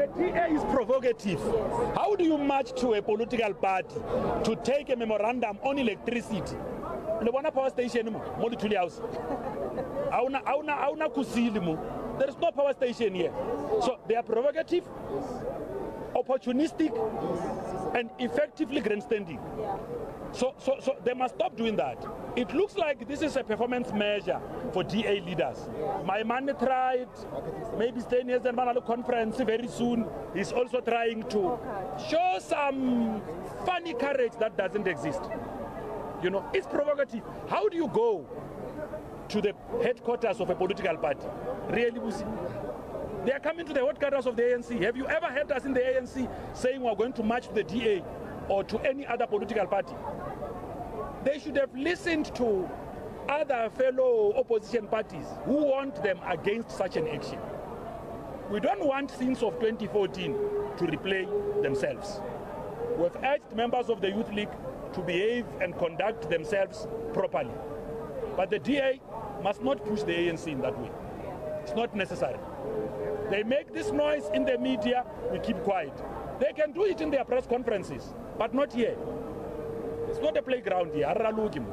the DA is provocative. How do you march to a political party to take a memorandum on electricity? Le bona power station mo mo Lithuli house. Auna auna auna kusili mo. There is no power station here. So they are provocative, opportunistic, and effectively grandstanding. So, so, so they must stop doing that. It looks like this is a performance measure for DA leaders. My man tried, maybe staying here and Manalo conference very soon. He's also trying to show some funny courage that doesn't exist. You know, it's provocative. How do you go to the headquarters of a political party? Really? They are coming to the headquarters of the ANC. Have you ever heard us in the ANC saying we're going to march to the DA or to any other political party? They should have listened to other fellow opposition parties who warned them against such an action. We don't want things of 2014 to replay themselves. We've urged members of the Youth League to behave and conduct themselves properly. But the DA must not push the ANC in that way. It's not necessary. They make this noise in the media, we keep quiet. They can do it in their press conferences, but not here. It's not a playground here. Arralukim.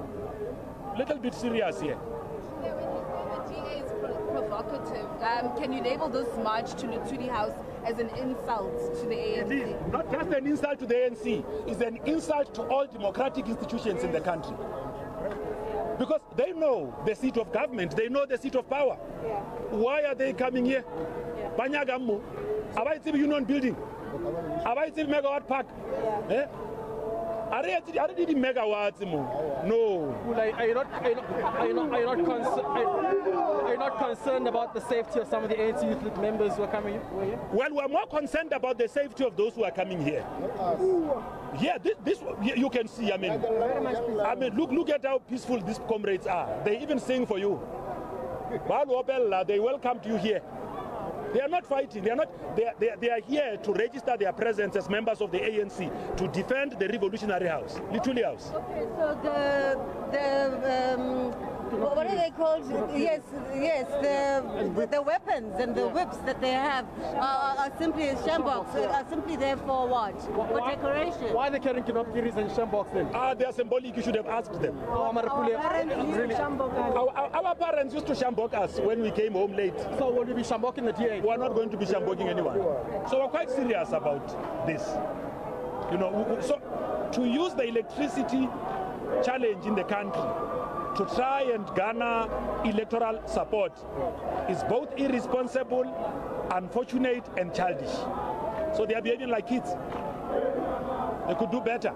Little bit serious here. Provocative. Um, can you label this march to Lutuli House as an insult to the It is ANC? not just an insult to the ANC, it's an insult to all democratic institutions in the country. Because they know the seat of government, they know the seat of power. Why are they coming here? Banyagammo. Abayitsibi Union Building. Abayitsibi Megawatt Park. Eh? Are they, the megawatts mo? No. Well, are, are you not are you not are you not, are you not, concer- are, are you not concerned about the safety of some of the ANC youth members who are coming are here? Well, we're more concerned about the safety of those who are coming here. Yeah, this, this you can see. I mean, I mean, look, look at how peaceful these comrades are. They even sing for you. They welcomed you here. They are not fighting. They are not. They are, they, are, they are here to register their presence as members of the ANC to defend the Revolutionary House, Lituli House. Okay, so the the um, what are they called? Yes, yes, the the weapons and the whips that they have are, are simply shambox. Are simply there for what? For decoration. Why are they carrying kinopkiris and shambox then? Ah, they are symbolic. You should have asked them. Oh, Marapule, really? Our, our, our parents used to shambok us when we came home late. So will you be shamboking the DA? We are not going to be shamboking anyone. So we're quite serious about this. You know, so to use the electricity challenge in the country to try and garner electoral support is both irresponsible, unfortunate, and childish. So they are behaving like kids. They could do better.